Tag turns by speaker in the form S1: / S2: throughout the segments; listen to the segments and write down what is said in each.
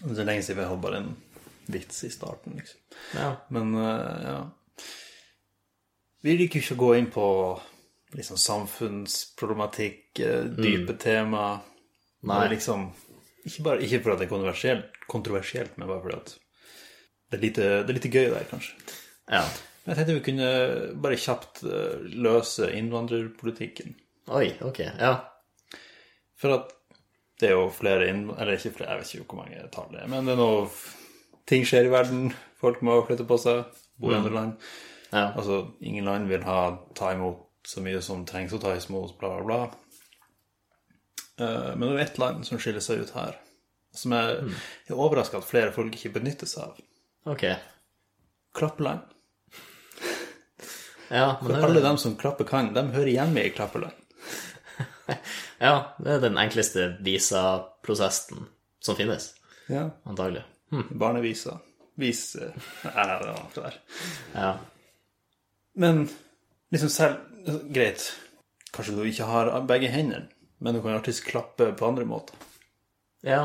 S1: Det er lenge siden vi har bare en vits i starten, liksom.
S2: Ja.
S1: Men eh, ja. Vi liker ikke å gå inn på liksom samfunnsproblematikk, dype dype tema.
S2: Nei.
S1: Liksom ikke, bare, ikke fordi det er kontroversielt, kontroversielt, men bare fordi at det er lite, det er lite gøy der, kanskje.
S2: ja.
S1: Men jeg tenkte vi kunne bare kjapt eh, løse innvandrerpolitikken.
S2: Oi, ok. Ja.
S1: For at det er jo flere inn... Eller ikke flere, jeg vet ikke hvor mange tall det er, men det er noe Ting skjer i verden. Folk må flytte på seg, bo i andre land.
S2: Ja.
S1: Altså, ingen land vil ha ta imot så mye som trengs å ta imot, bla, bla, bla. Uh, Men det er ett land som skiller seg ut her, som jeg er overraska at flere folk ikke benytter seg av.
S2: Ok.
S1: Klappeland.
S2: Ja, men
S1: For
S2: det,
S1: alle dem som klapper kan, de hører hjemme i Klappeland.
S2: ja, det er den enkleste visa-prosessen som finnes,
S1: Ja.
S2: antagelig.
S1: Barnevisa. Vis eh, Nei, det var noe der.
S2: Ja.
S1: Men liksom selv Greit, kanskje du ikke har begge hendene, men du kan alltids klappe på andre måter.
S2: Ja.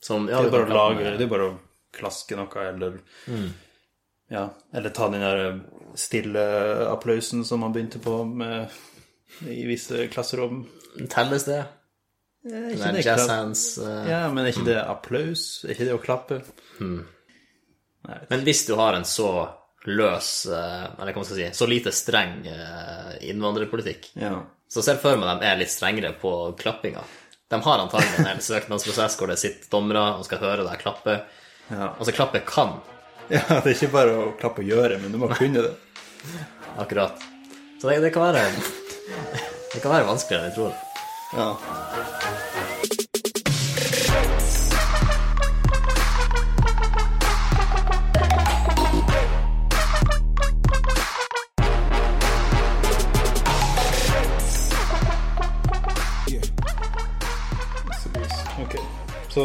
S2: Som, ja,
S1: Det er bare å lage
S2: med-
S1: Det er bare å klaske noe, eller Ja, eller ta den der stille applausen som man begynte på med i visse klasserom.
S2: Telles det? Ja,
S1: ikke det
S2: jazz hands uh,
S1: Ja, men er ikke det applaus? Er ikke det å klappe?
S2: Men hvis du har en så løs, uh, eller hva man skal si, så lite streng uh, innvandrerpolitikk,
S1: Ja.
S2: så ser jeg for meg de er litt strengere på klappinga. De har antagelig en hel søknadsprosess hvor det sitter dommere og skal høre deg klappe.
S1: Ja.
S2: Altså, klappe kan,
S1: ja, det er ikke bare å klappe og gjøre, men du må kunne det.
S2: akkurat. Så det, det kan være Det kan være vanskeligere enn jeg tror.
S1: Ja. Så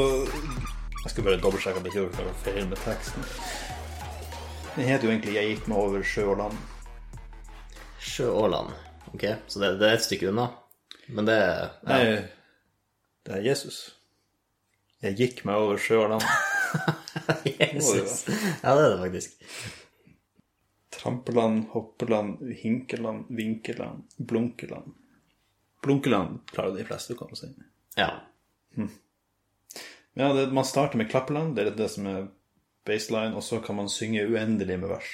S1: jeg skal bare dobbeltsjekke at jeg ikke noe feil med teksten. Den heter jo egentlig 'Jeg gikk meg over sjø og land'.
S2: Sjø og land. Ok, så det, det er et stykke unna. Men det ja.
S1: Nei, det er Jesus. Jeg gikk meg over sjø og land.
S2: Jesus. Ja, det er det faktisk.
S1: Trampeland, hoppeland, hinkeland, vinkeland, blunkeland. Blunkeland klarer de fleste, kan inn si.
S2: Ja.
S1: Ja, det, man starter med klappeland, det er det som er baseline, og så kan man synge uendelig med vers.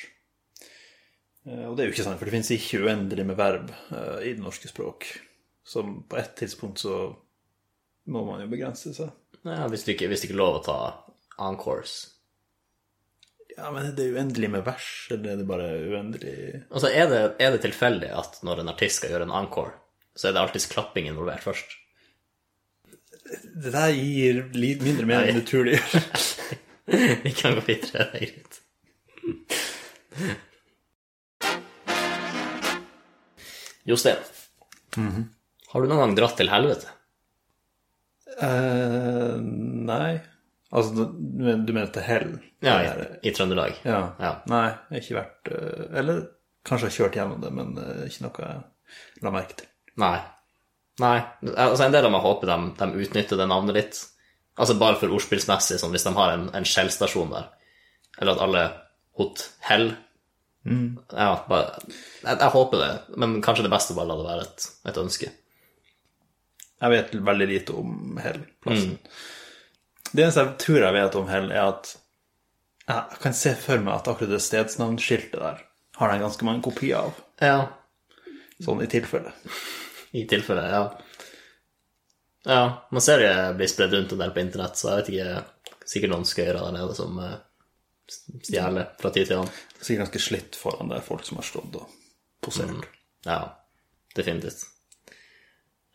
S1: Eh, Og det er jo ikke sant, for det finnes ikke uendelig med verb eh, i det norske språk. Så på et tidspunkt så må man jo begrense seg.
S2: ja hvis, du ikke, hvis ikke lov å ta encores.
S1: Ja, men er det uendelig med vers, eller er det bare uendelig
S2: Altså, er det, er det tilfeldig at når en artist skal gjøre en encore, så er det alltids klapping involvert først?
S1: Det der gir litt mindre mening enn det tror det gjør.
S2: Vi kan gå videre, det er greit. Jostein, har du noen gang dratt til helvete?
S1: Eh, nei Altså, du, du mener til hell?
S2: Ja, i, i Trøndelag.
S1: ja.
S2: Ja.
S1: Nei, jeg har ikke vært eh, Eller kanskje jeg har kjørt gjennom det, men eh, ikke noe jeg la merke til.
S2: Nei. Nei. Altså, en del av meg håper de, de utnytter det navnet litt. Altså bare for ordspillsmessig, sånn hvis de har en, en Shell-stasjon der. Eller at alle hot hell. Ja, bare jeg, jeg håper det, men kanskje det beste bare la det være et, et ønske.
S1: Jeg vet veldig lite om Hell-plassen. Det eneste jeg tror jeg vet om Hell, er at jeg kan se for meg at akkurat det stedsnavnskiltet der har de ganske mange kopier av,
S2: Ja,
S1: sånn i tilfelle.
S2: i tilfelle, ja. Ja, man ser det blir spredd rundt en del på internett, så jeg vet ikke Sikkert noen skøyere der nede som stjeler fra tid til annen.
S1: Sikkert ganske slitt foran det folk som har stått og posert.
S2: Ja, definitivt.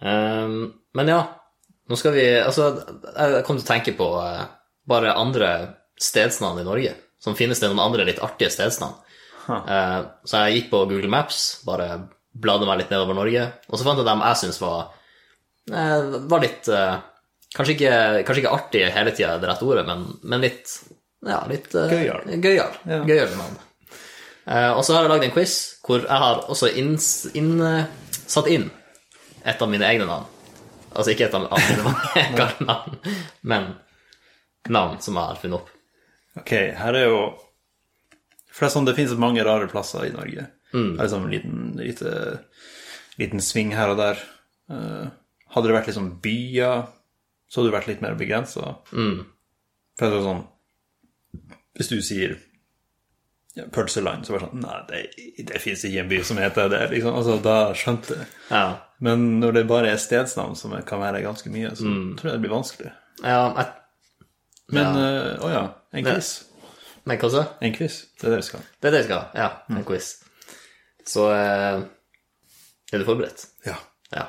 S2: Um, men ja, nå skal vi Altså, jeg kom til å tenke på uh, bare andre stedsnavn i Norge. Som finnes det noen andre litt artige stedsnavn. Eh, så jeg gikk på Google Maps, bare bladde meg litt nedover Norge, og så fant jeg dem jeg syns var uh, Var litt eh, kanskje, ikke, kanskje ikke artig hele tida, det rette ordet, men, men litt Ja, litt uh,
S1: Gøyal.
S2: Gøyal,
S1: Ja.
S2: Gøyal navn. Eh, og så har jeg lagd en quiz hvor jeg har også inn, inn, uh, satt inn et av mine egne navn. Altså ikke et av av mine mange navn, men navn som jeg har funnet opp.
S1: Ok, her er jo For det er sånn, det finnes mange rare plasser i Norge.
S2: Mm.
S1: Det er liksom en liten, lite, liten sving her og der. Uh, hadde det vært liksom byer, så hadde det vært litt mer begrensa.
S2: Mm.
S1: For det er sånn Hvis du sier ja, pølseland, så bare sånn Nei, det, det fins ikke en by som heter det. Liksom. Altså, da skjønte jeg.
S2: Ja.
S1: Men når det bare er stedsnavn, som kan være ganske mye, så
S2: Mm.
S1: tror jeg det blir vanskelig.
S2: ja jeg,
S1: Men eh, å ja, en quiz.
S2: Men hva så?
S1: En quiz, det er det vi skal.
S2: Det er det vi skal. Ja, en quiz. Så eh, Er du forberedt?
S1: Ja.
S2: Ja.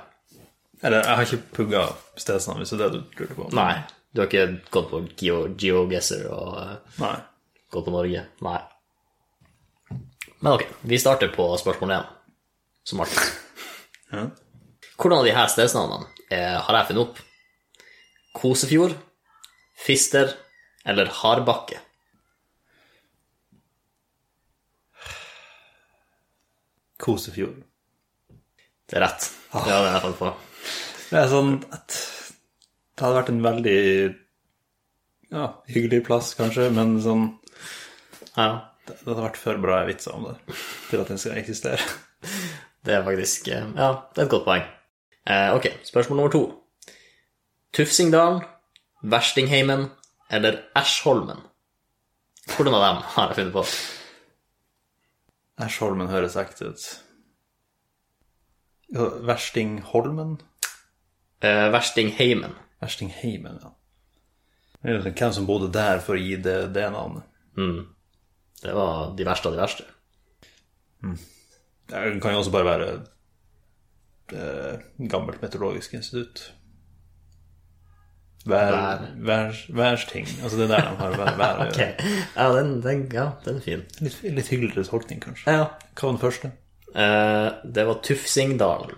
S1: Eller, jeg har ikke pugga stedsnavn, hvis det er det du lurer på.
S2: Nei. Du har ikke gått på Geo, GeoGuessr og eh,
S1: Nei.
S2: Gått på Norge? Nei. Men ok, vi starter på spørsmål én, som alltid.
S1: Ja.
S2: Hvordan av de her stedsnavnene eh, har jeg funnet opp? Kosefjord, Fister eller Hardbakke?
S1: Kosefjord.
S2: Det er rett. Det hadde jeg fått på.
S1: Det er sånn at det hadde vært en veldig ja, hyggelig plass, kanskje, men sånn
S2: Ja,
S1: Det det hadde vært for bra vitser om det til at den skal eksistere.
S2: det er faktisk eh, Ja, det er et godt poeng. Eh, ok, spørsmål nummer to. Tufsingdalen, Verstingheimen eller Æsjholmen? Hvordan av dem har jeg funnet på?
S1: Æsjholmen høres ekte ut. Verstingholmen?
S2: Eh, Verstingheimen.
S1: Verstingheimen, ja. Ikke Hvem som bodde der for å gi det, det navnet?
S2: Det var de verste av de verste.
S1: Det kan jo også bare være det gammelt meteorologisk institutt. Vær,
S2: Vær.
S1: vær, værsting. Altså det er der de har vær, vær å
S2: gjøre.
S1: gjøre.
S2: ja, den, den, ja, den er fin.
S1: Litt, litt hyggeligere tolkning, kanskje.
S2: Ja.
S1: Hva var den første?
S2: Eh, det var Tufsingdalen.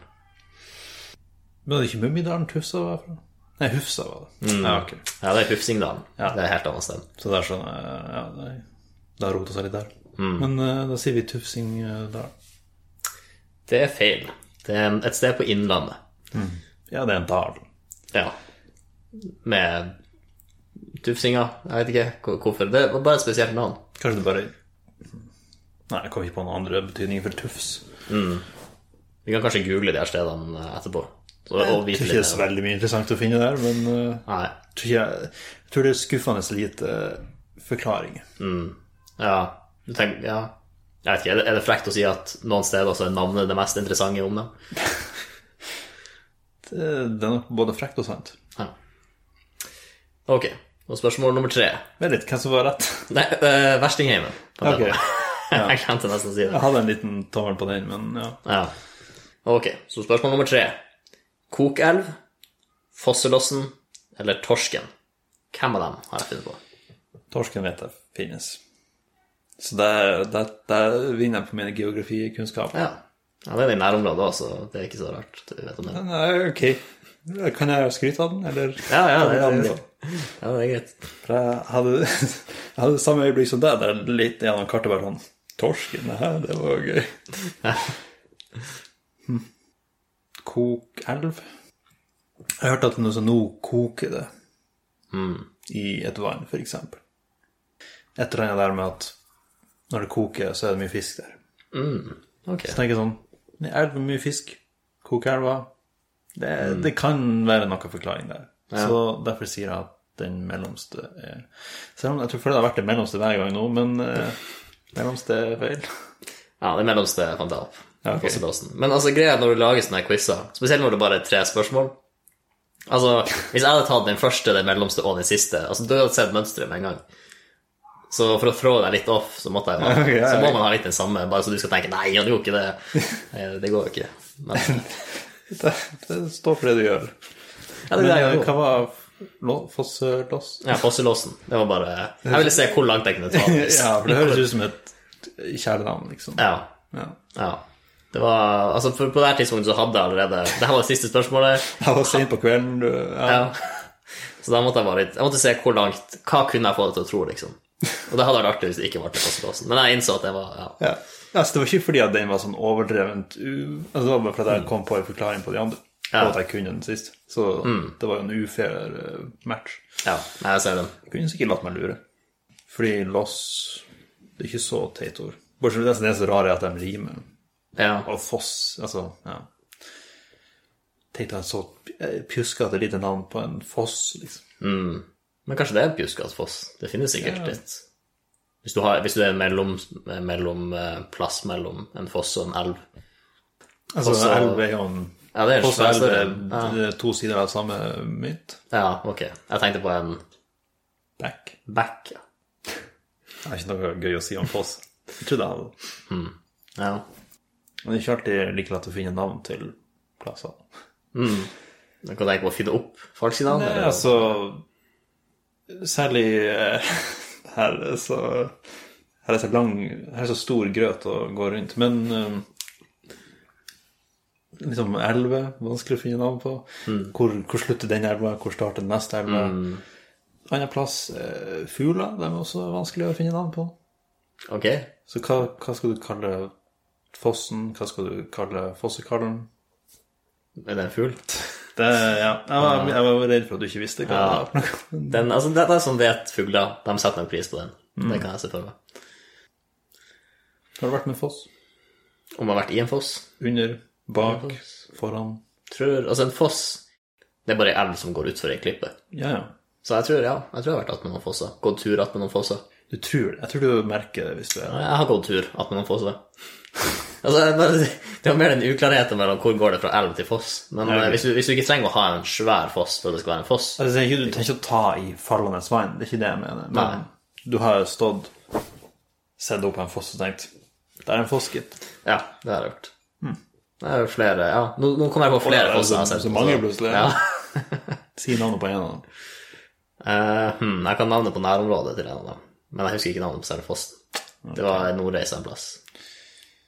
S1: Men det er ikke Mummidalen Tufsa var fra? Nei, Hufsa var det. Ja, okay.
S2: Ja, det er Tufsingdalen.
S1: Ja.
S2: Det er helt annet sted.
S1: Så det er sånn Ja, det, det har rota seg litt der. Men uh, da sier vi tufsing uh, der.
S2: Det er feil. Det er et sted på Innlandet.
S1: Ja, det er en dal.
S2: Ja. Med tufsinga. Jeg vet ikke hvorfor. Det var bare et spesielt navn.
S1: Kanskje det bare Nei, jeg kom ikke på noen andre betydninger for tufs.
S2: Vi kan kanskje google de her stedene eh, etterpå. Så,
S1: Jeg tror ikke det er så veldig mye interessant å finne der, men uh,
S2: Nei.
S1: jeg, tror jeg, jeg tror det er skuffende lite forklaring.
S2: Ja. Du tenker, ja. Jeg vet ikke, er det, frekt å si at noen steder så er navnet det mest interessante om dem?
S1: Det, det er nok både frekt og sant.
S2: Ja. Ok, og spørsmål nummer tre.
S1: Vent litt, hvem som var rett?
S2: Nei, uh, Verstingheimen. Okay. den. Jeg glemte nesten å si det.
S1: Jeg hadde en liten tommel på den, men ja.
S2: Ja. Ok, så spørsmål nummer tre. Kokelv, Fosselossen eller Torsken? Hvem av dem har jeg funnet på?
S1: Torsken vet jeg finnes. Så der, vinner jeg på mine geografikunnskaper.
S2: Ja. ja, det er i nærområdet òg, så det er ikke så rart. Du vet om det.
S1: Nei, ok. Kan jeg skryte av den, eller?
S2: Ja, ja, det,
S1: Kan
S2: det, ja, det er greit.
S1: For jeg hadde, jeg hadde samme øyeblikk som deg, der litt gjennom kartet bare sånn Torsken, det her, det var gøy. Hm. Kokelv. Jeg har hørt at nå, så nå koker det i et vann, eksempel. Et eller annet der med at når det koker, så er det mye fisk der.
S2: Ok.
S1: Så tenker jeg sånn det med mye fisk. Kokelva. Det, det kan være noe forklaring der. Så derfor sier jeg at den mellomste er Selv om jeg tror det har vært det mellomste hver gang nå, men eh, mellomste er feil.
S2: Ja, det mellomste fant jeg opp.
S1: Ja,
S2: okay. Men altså, greia når du lager sånne quizer, spesielt når det bare er tre spørsmål Altså, hvis jeg hadde tatt den første, den mellomste og den siste, altså, du hadde sett mønsteret med en gang. Så for å trå deg litt off, så, jeg, så må man ha litt den samme, bare så du skal tenke Nei, han gjorde ikke det. Eh, Det går jo ikke. Men,
S1: Det, det står for det du gjør.
S2: ja, det
S1: Men
S2: det
S1: eh,
S2: jeg
S1: hva var Fosselås?
S2: Ja, Fosselåsen. Det var bare Jeg ville se hvor langt jeg kunne ta det.
S1: Ja, for det høres ut som et kjælenavn, liksom.
S2: Ja.
S1: Ja.
S2: ja. Det var Altså, for på det her tidspunktet så hadde jeg allerede Det her var det siste spørsmålet.
S1: Jeg var sent på kvelden. Ja.
S2: Ja. Så da måtte jeg bare litt Jeg måtte se hvor langt Hva kunne jeg få det til å tro, liksom. Og det hadde vært artig hvis det ikke var til Fosselåsen. Men jeg innså at det var ja.
S1: Ja. Altså, det var ikke fordi at den var sånn overdrevent. Altså, det var bare fordi jeg kom på en forklaring på de andre.
S2: Ja.
S1: og at jeg kunne den sist. Så det var jo en ufair eh, match.
S2: Ja, jeg ser den.
S1: Jeg kunne sikkert latt meg lure. Fordi loss Det er ikke så teit ord. Bortsett fra det som er så rare, at de rimer.
S2: Ja.
S1: Og foss Altså, ja. Tenk deg så pjuskete lite navn på en foss, liksom.
S2: Men kanskje det er en foss? Det finnes sikkert litt. Hvis du, har, hvis du er en mellom, mellom eh, mellom en foss og en elv.
S1: Altså,
S2: Foss og-
S1: elv er jo en
S2: Ja, det er
S1: Foss og elv er er to sider av samme mynt.
S2: Ja, ok. Jeg tenkte på en
S1: Back.
S2: back, ja.
S1: Det er ikke noe gøy å si om foss. Jeg trodde jeg hadde
S2: ja.
S1: Men det er ikke alltid like lett å finne navn til plasser.
S2: Du kan tenke på å finne opp folks navn?
S1: Nei,
S2: eller?
S1: altså Særlig eh, her er så Her er så lang Her er så stor grøt å gå rundt. Men eh, liksom elve, vanskelig å finne navn på. Hvor, hvor slutter den elva? Hvor starter den neste elva? Annen plass eh, fugler. De er også vanskelig å finne navn på.
S2: Ok.
S1: Så hva, hva skal du kalle fossen? Hva skal du kalle fossekallen?
S2: Er det en fugl?
S1: Det, ja, jeg var, jeg var redd for at du ikke visste hva det var.
S2: Den, altså, det er sånn vet fugler, de setter en pris på den. Det kan jeg se for meg.
S1: Har du vært med foss?
S2: Om jeg har vært i en foss?
S1: Under, bak,
S2: foss.
S1: foran?
S2: Tror, altså en foss, det er bare ei elv som går utfor ei klippe.
S1: Ja, ja.
S2: Så jeg tror, ja, jeg tror jeg har vært attmed noen fosser. Gått tur attmed noen fosser.
S1: Du tror det. Jeg tror du merker det hvis du er
S2: Jeg har gått tur attmed noen fosser. Altså, det var mer den uklarheten mellom hvor går det fra elv til foss. Men
S1: Ja, ok.
S2: eh, hvis, du, hvis du ikke trenger å ha en svær foss for at det skal være en foss
S1: Altså, Du tenker ikke å ta i fallende vann, det er ikke det jeg mener. Men du har stått, sett opp en foss og tenkt Det er en foss, gitt.
S2: Ja, det har jeg gjort. Det er jo flere Ja, nå, nå kommer jeg på flere fosser
S1: så-
S2: sett.
S1: så mange plutselig.
S2: Ja.
S1: Si navnet på en av dem.
S2: Uh, hmm, jeg kan navnet på nærområdet til en av dem, men jeg husker ikke navnet på selve fossen. Det var Nordreisa en plass.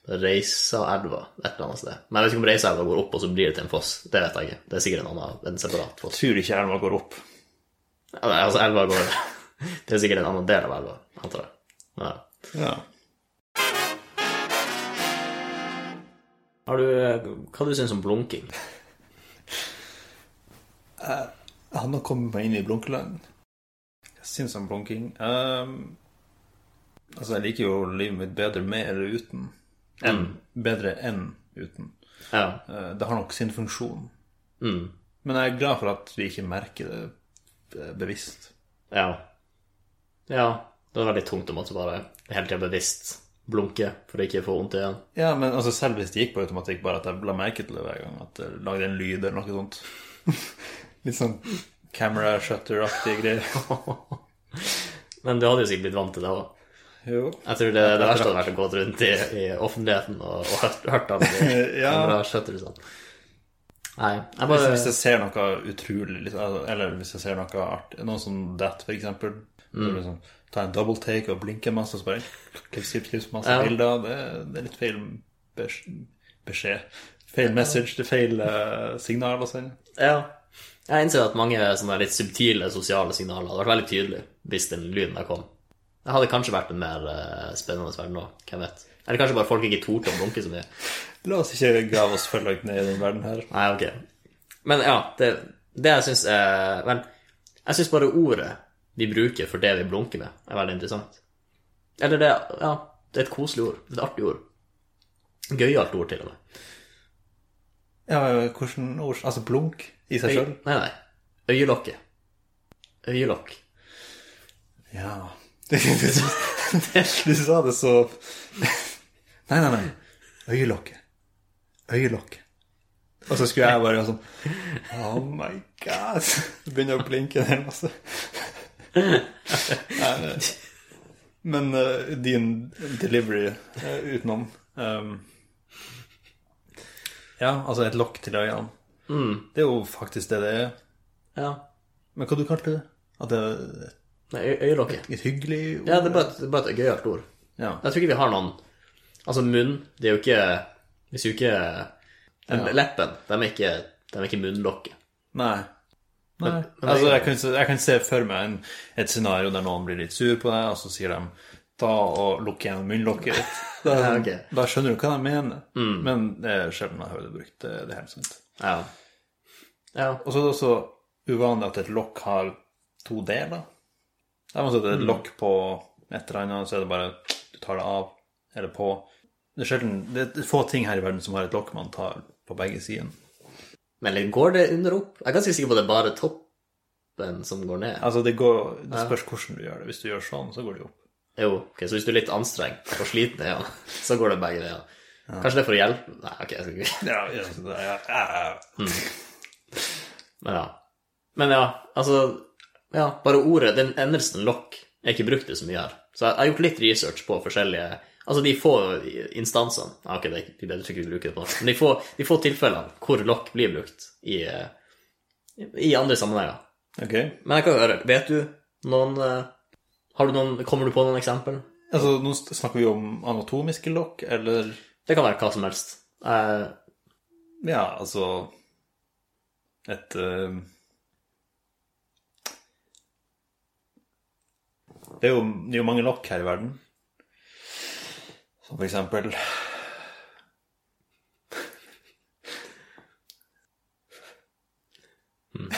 S2: Reisaelva, et eller annet sted. Men jeg vet ikke om Reisaelva går opp, og så blir det til en foss. Det vet jeg ikke. Det er sikkert en annen, en separat foss.
S1: Tror ikke elva går opp.
S2: Ja, nei, altså, elva går Det er sikkert en annen del av elva, antar jeg. Ja.
S1: Ja.
S2: Har du, hva du syns om blunking?
S1: Jeg har nå kommet meg inn i blunkeland. Jeg syns om blunking um, Altså, jeg liker jo livet mitt bedre med eller uten. Enn, Bedre enn uten.
S2: Ja.
S1: Eh, Det har nok sin funksjon.
S2: Mm.
S1: Men jeg er glad for at vi ikke merker det eh, bevisst.
S2: Ja. Ja. Det er veldig tungt å måtte bare hele tida bevisst blunke for å ikke få vondt igjen.
S1: Ja, men altså selv hvis det gikk på automatikk, bare at jeg la merke til det hver gang, at det lagde en lyd eller noe sånt. Litt sånn camera shutter-aktige greier.
S2: Men du hadde jo sikkert blitt vant til det òg.
S1: Jo.
S2: Jeg tror det, det verste hadde vært å gå rundt i, i offentligheten og, og hørt, hørt alle de
S1: Ja.
S2: kamerashutterne. Nei, jeg bare
S1: hvis jeg ser noe utrolig, liksom, eller hvis jeg ser noe artig, noe som that, for eksempel,
S2: Mm.
S1: så liksom, ta en double take og blinke masse, så bare klips, klips, klips, masse
S2: Ja.
S1: bilder, det, det er litt feil beskjed. Feil message, det er feil uh, signal å sende.
S2: Ja. Jeg innser at mange sånne litt subtile sosiale signaler hadde vært veldig tydelige hvis den lyden der kom. Det hadde kanskje vært en mer uh, spennende verden nå, hvem vet. Eller kanskje bare folk ikke torde å blunke så mye.
S1: La oss ikke grave oss for langt ned i den verden her.
S2: Nei, ok. Men ja, det, det jeg syns er Vel, jeg syns bare ordet vi bruker for det vi blunker med, er veldig interessant. Eller det Ja, det er et koselig ord. Det er et artig ord. Gøyalt ord, til og med.
S1: Ja, hvordan ord? Altså blunk i seg sjøl?
S2: nei, nei. Øyelokket. Øyelokk.
S1: Ja. Du sa det så Nei, nei, nei. Øyelokket. Øyelokket. Og så skulle jeg bare sånn Oh my god. Begynne å blinke der masse. Nei, nei. Men uh, din delivery uh, utenom um, Ja, altså et lokk til øynene. Det er jo faktisk det det er.
S2: Ja.
S1: Men hva du kalte det? At det er
S2: Nei, øy- øyelokket.
S1: et hyggelig ord?
S2: Ja, det er bare et, bare et gøyalt ord.
S1: Ja.
S2: Jeg tror ikke vi har noen Altså, munn, det er jo ikke Hvis jo ikke Leppen, de er ikke, de er ikke munnlokket.
S1: Nei. Nei.
S2: men
S1: altså,
S2: jeg-
S1: kan, jeg kan se for meg en, et scenario der noen blir litt sur på deg, og så sier de ta og lukk igjen munnlokket ditt. Da,
S2: Ja, ok.
S1: da skjønner du hva de mener. Men det er sjelden jeg hører det brukt. Det, det er helt sant.
S2: Ja. Ja.
S1: Og så er det også uvanlig at et lokk har to deler. Det er altså et lokk på et eller annet, så er det bare du tar det av eller på. Det er sjelden, det er få ting her i verden som har et lokk man tar på begge sider.
S2: Men går det under opp? Jeg er ganske sikker på at det er bare toppen som går ned.
S1: Altså, det, går, det spørs hvordan du gjør det. Hvis du gjør sånn, så går det opp.
S2: Jo, ok, så hvis du er litt anstrengt og sliten, ja, så går det begge veier. Kanskje det er for å hjelpe Nei, ok, jeg skal ikke
S1: Ja, ja, ja, ja.
S2: Men ja. Men ja, altså Ja, bare ordet, den endelsen lokk, er ikke brukt det så mye her. Så jeg har gjort litt research på forskjellige Altså de få instansene ja, Ok, det er bedre ikke å bruke det på norsk, men de få, de få tilfellene hvor lokk blir brukt i, i andre sammenhenger.
S1: Ok.
S2: Men jeg kan høre, vet du noen eh, Har du noen Kommer du på noen eksempel?
S1: Altså, nå snakker vi om anatomiske lokk, eller
S2: Det kan være hva som helst. Eh,
S1: Ja, altså Et eh, det, er jo, det er jo mange lokk her i verden. Som for eksempel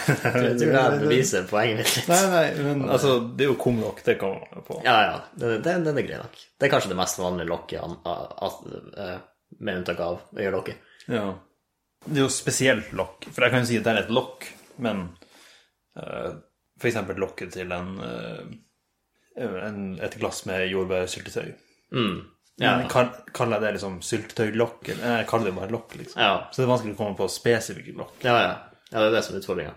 S2: jeg tror det her beviser poenget mitt litt.
S1: Nei, nei, men altså, det er jo kumlokk, det kommer man på.
S2: Ja, ja. Den, den, den er grei nok. Det er kanskje det mest vanlige lokket, eh, med unntak av øyelokket.
S1: Ja. Det er jo spesielt lokk, for jeg kan jo si at det er et lokk, men uh, for eksempel lokket til en, eh, en, et glass med jordbærsyltetøy.
S2: Mm. Ja,
S1: kaller jeg det liksom syltetøylokk? Jeg kaller det bare lokk, liksom.
S2: ja.
S1: Så det er vanskelig å komme på spesifikke lokk.
S2: Ja, ja. ja, det er det som er utfordringa.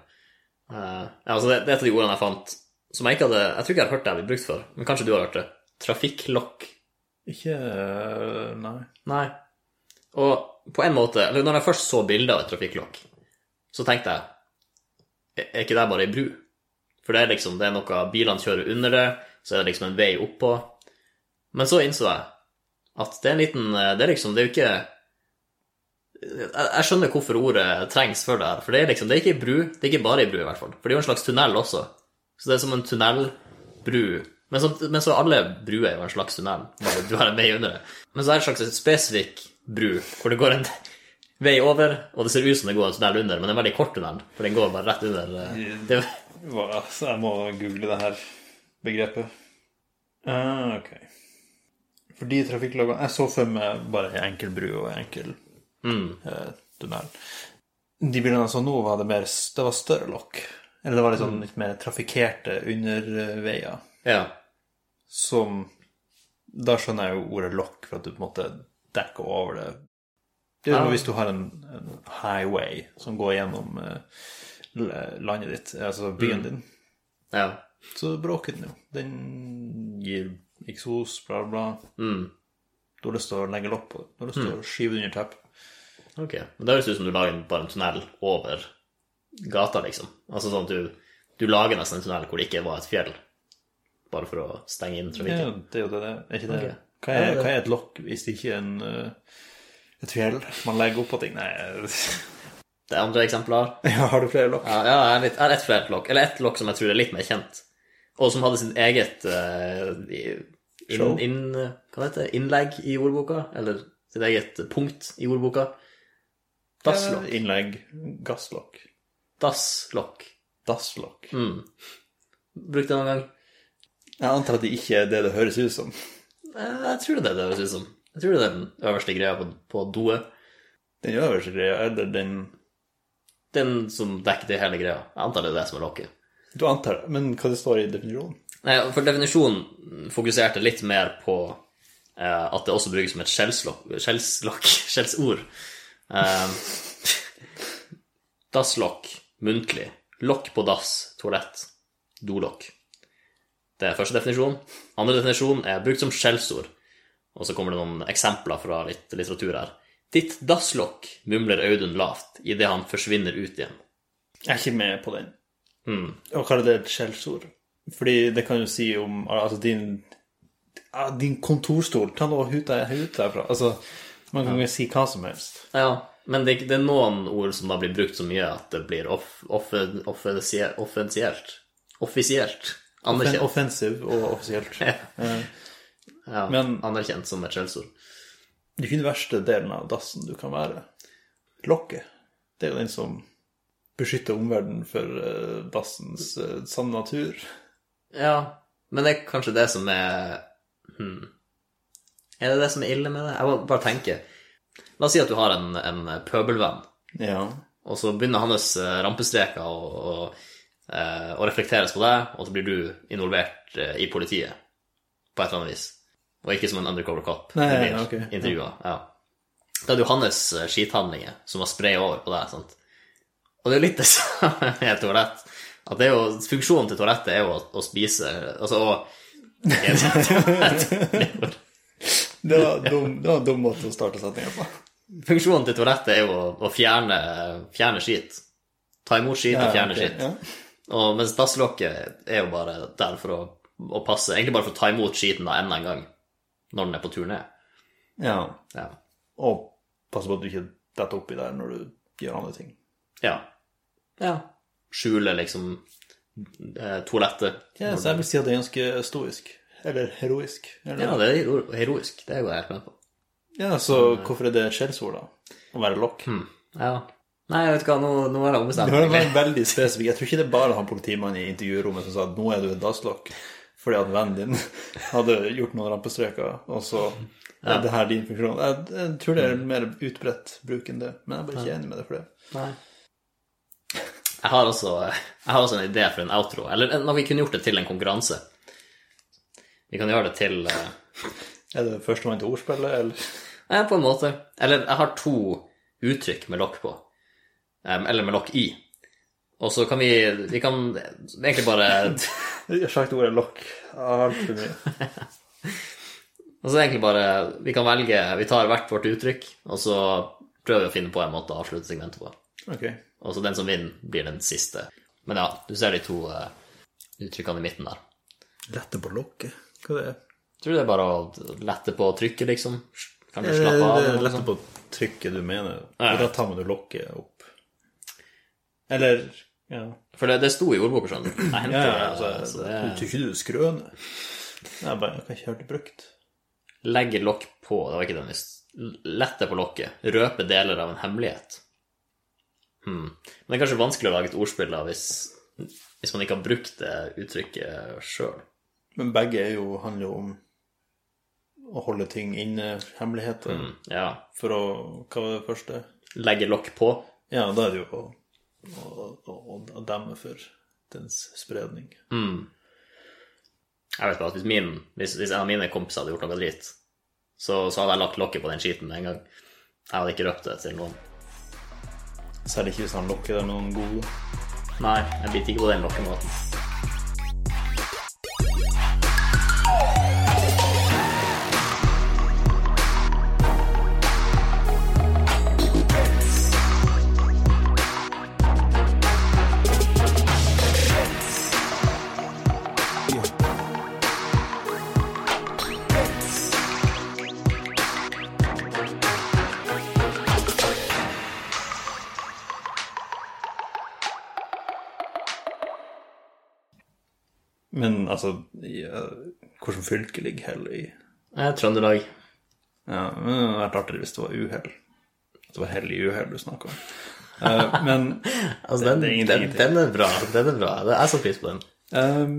S2: ja, altså det, det er et av de ordene jeg fant som jeg ikke hadde Jeg tror ikke jeg har hørt det jeg blir brukt før, men kanskje du har hørt det. Trafikklokk.
S1: Ikke uh, Nei.
S2: Nei. Og på en måte Eller når jeg først så bildet av et trafikklokk, så tenkte jeg er ikke det bare ei bru? For det er liksom Det er noe Bilene kjører under det, så er det liksom en vei oppå. Men så innså jeg at det er en liten Det er liksom Det er jo ikke jeg skjønner hvorfor ordet trengs for det her. For det er liksom, det er ikke ei bru, det er ikke bare ei bru, i hvert fall. For det er jo en slags tunnel også. Så det er som en tunnelbru. Men så, men så alle bruer er jo en slags tunnel. Bare du har en vei under det. Men så er det en slags spesifikk bru, hvor det går en vei over, og det ser ut som det går en tunnel under, men det er en veldig kort tunnel, for den går bare rett under. eh, Det,
S1: så jeg må google det her begrepet. Ah, ok. Fordi trafikkloggene Jeg så for meg bare en enkel bru og en enkel uh, tunnel. De bilene jeg så nå, var det mer Det var større lokk. Eller det var litt sånn litt mer trafikkerte underveier.
S2: ja.
S1: Som Da skjønner jeg jo ordet lokk, for at du på en måte dekker over det. Det er jo
S2: Ja.
S1: hvis du har en, en highway som går gjennom uh, landet ditt, altså byen din,
S2: ja.
S1: Så bråker den jo. Den gir eksos, bla, bla.
S2: Mm.
S1: Du har lyst til å legge lopp på det. Du har lyst til å skyve det under teppet.
S2: Ok. Men det høres ut som du lager bare en tunnel over gata, liksom. Altså sånn at du, du lager nesten en tunnel hvor det ikke var et fjell, bare for å stenge inn
S1: Ja, det er jo det det er. Er ikke det?
S2: Okay.
S1: Hva, er, hva er et lokk hvis det ikke er en, eh, et fjell man legger oppå ting? Nei
S2: Det er andre eksempler.
S1: ja, Har du flere lokk?
S2: Ja, ja jeg har litt- jeg har ett flere lokk. Eller ett lokk som jeg tror er litt mer kjent, og som hadde sitt eget uh, inn, inn, Hva heter det? Innlegg i ordboka? Eller sitt eget punkt i ordboka. Dasslokk.
S1: Innlegg. Gasslokk.
S2: Dasslokk.
S1: Dasslokk.
S2: Mm. Brukte det noen gang?
S1: Jeg antar at det ikke er det det høres ut som.
S2: Eh, Jeg tror det er det det høres ut som. Jeg tror det er den øverste greia på, på doet.
S1: Den øverste greia, eller den
S2: Den som dekker det hele greia. Jeg antar det er det som er lokket.
S1: Du antar det, men hva det står i definisjonen?
S2: For definisjonen fokuserte litt mer på eh, at det også brukes som et skjellslokk, skjellslokk, skjellsord. Eh, dasslokk, muntlig. Lokk på dass, toalett, dolokk. Det er første definisjon. Andre definisjon er brukt som skjellsord. Og så kommer det noen eksempler fra litt litteratur her. Ditt dasslokk, mumler Audun lavt idet han forsvinner ut igjen.
S1: Jeg er ikke med på den.
S2: Mm.
S1: Og er det et skjellsord? Fordi det kan jo si om altså din din kontorstol. Ta nå ut der- ut derfra. Altså, man kan jo si hva som helst.
S2: Ja, men det, det er noen ord som da blir brukt så mye at det blir off, off, offensielt. Offisielt. Anerkjent.
S1: offensiv og offisielt. Eh,
S2: Ja,
S1: men-
S2: anerkjent som et skjellsord.
S1: Det er ikke den verste delen av dassen du kan være. Lokket. Det er jo den som beskytter omverdenen for eh, dassens eh, sanne natur.
S2: Ja, men det er kanskje det som er hmm. Er det det som er ille med det? Jeg må bare tenke. La oss si at du har en, en pøbelvenn,
S1: Ja.
S2: og så begynner hans eh, rampestreker å, å, å reflekteres på deg, og så blir du involvert i politiet på et eller annet vis. Og ikke som en undercover cop.
S1: Nei,
S2: blir
S1: ok, ja.
S2: intervjuet, ja. Da er det jo hans eh, skithandlinger som har sprayet over på deg, sant? Og det er jo litt det samme med et toalett. At det er jo, funksjonen til toalettet er jo å, å spise Altså å
S1: Det var dum, det var en dum måte å starte setninga på.
S2: Funksjonen til toalettet er jo å, å fjerne, fjerne skit. Ta imot skit og fjerne
S1: okay,
S2: skit.
S1: ja.
S2: Og mens dasslokket er jo bare der for å, å passe Egentlig bare for å ta imot skiten da enda en gang, når den er på turné.
S1: Ja.
S2: Ja.
S1: Og passe på at du ikke detter oppi der når du gjør andre ting.
S2: Ja. ja. Skjule liksom eh, toalettet.
S1: Ja, så jeg vil si at det er ganske stoisk. Eller heroisk. Eller?
S2: Ja, det er heroisk. Det går jeg helt med på.
S1: Ja, så hvorfor er det et skjellsord, da? Å være lokk?
S2: Ja. Nei, jeg vet ikke hva, nå, nå er det ombestemt.
S1: Det var veldig spesifikt. Jeg tror ikke det er bare han politimannen i intervjurommet som sa at nå er du et dasslokk, fordi at vennen din hadde gjort noen rampestreker, og så er det her din funksjon. Jeg, jeg tror det er mer utbredt bruk enn det, men jeg er bare ikke enig med det for det.
S2: Nei. Jeg har også, jeg har også en idé for en outro. Eller når vi kunne gjort det til en konkurranse. Vi kan gjøre det til uh...
S1: Er det førstemann til ordspillet, eller?
S2: Nei, på en måte. Eller jeg har to uttrykk med lokk på. Um, eller med lokk i. Og så kan vi Vi kan egentlig bare
S1: Jeg har sagt ordet lokk altfor mye.
S2: Og så er det egentlig bare Vi kan velge Vi tar hvert vårt uttrykk, og så prøver vi å finne på en måte å avslutte segmentet på.
S1: Ok.
S2: Og så den som vinner, blir den siste. Men ja, du ser de to uh, uttrykkene i midten der.
S1: Lette på lokket? Hva er det?
S2: Tror du det er bare å lette på trykket, liksom? Kan du slappe av?
S1: er
S2: eller noe
S1: lette på trykket du mener.
S2: Ja.
S1: Da tar man jo lokket opp. Eller Ja.
S2: For det, det sto i ordboka, skjønner du. Jeg
S1: Ja,
S2: det.
S1: altså,
S2: så
S1: jeg
S2: det
S1: tror ikke du skrøner. Jeg bare jeg kan ikke høre det brukt.
S2: Legge lokk på, det var ikke den visst. Lette på lokket. Røpe deler av en hemmelighet. Hmm. Men det er kanskje vanskelig å lage et ordspill da, hvis, hvis man ikke har brukt det uttrykket sjøl.
S1: Men begge jo, handler jo om å holde ting inne, hemmeligheter,
S2: Ja.
S1: for å Hva var det første?
S2: Legge lokk på.
S1: Ja, da er det jo å, og, å demme for dens spredning.
S2: Jeg vet bare at hvis, min, hvis, hvis en av mine kompiser hadde gjort noe dritt, så, så hadde jeg lagt lokket på den skiten med en gang. Jeg hadde ikke røpt det til noen.
S1: Særlig ikke hvis han lokker deg med noen gode.
S2: Nei, jeg biter ikke på den lokkemåten.
S1: Altså, hvordan fylke ligger Hell i?
S2: Eh, Trøndelag.
S1: Ja, men det hadde vært artigere hvis det var uhell. Det var hell i uhell du snakka om. Uh, men
S2: Altså, den,
S1: det er
S2: den, den er bra. Den er bra. Jeg så pris på den.
S1: ehm,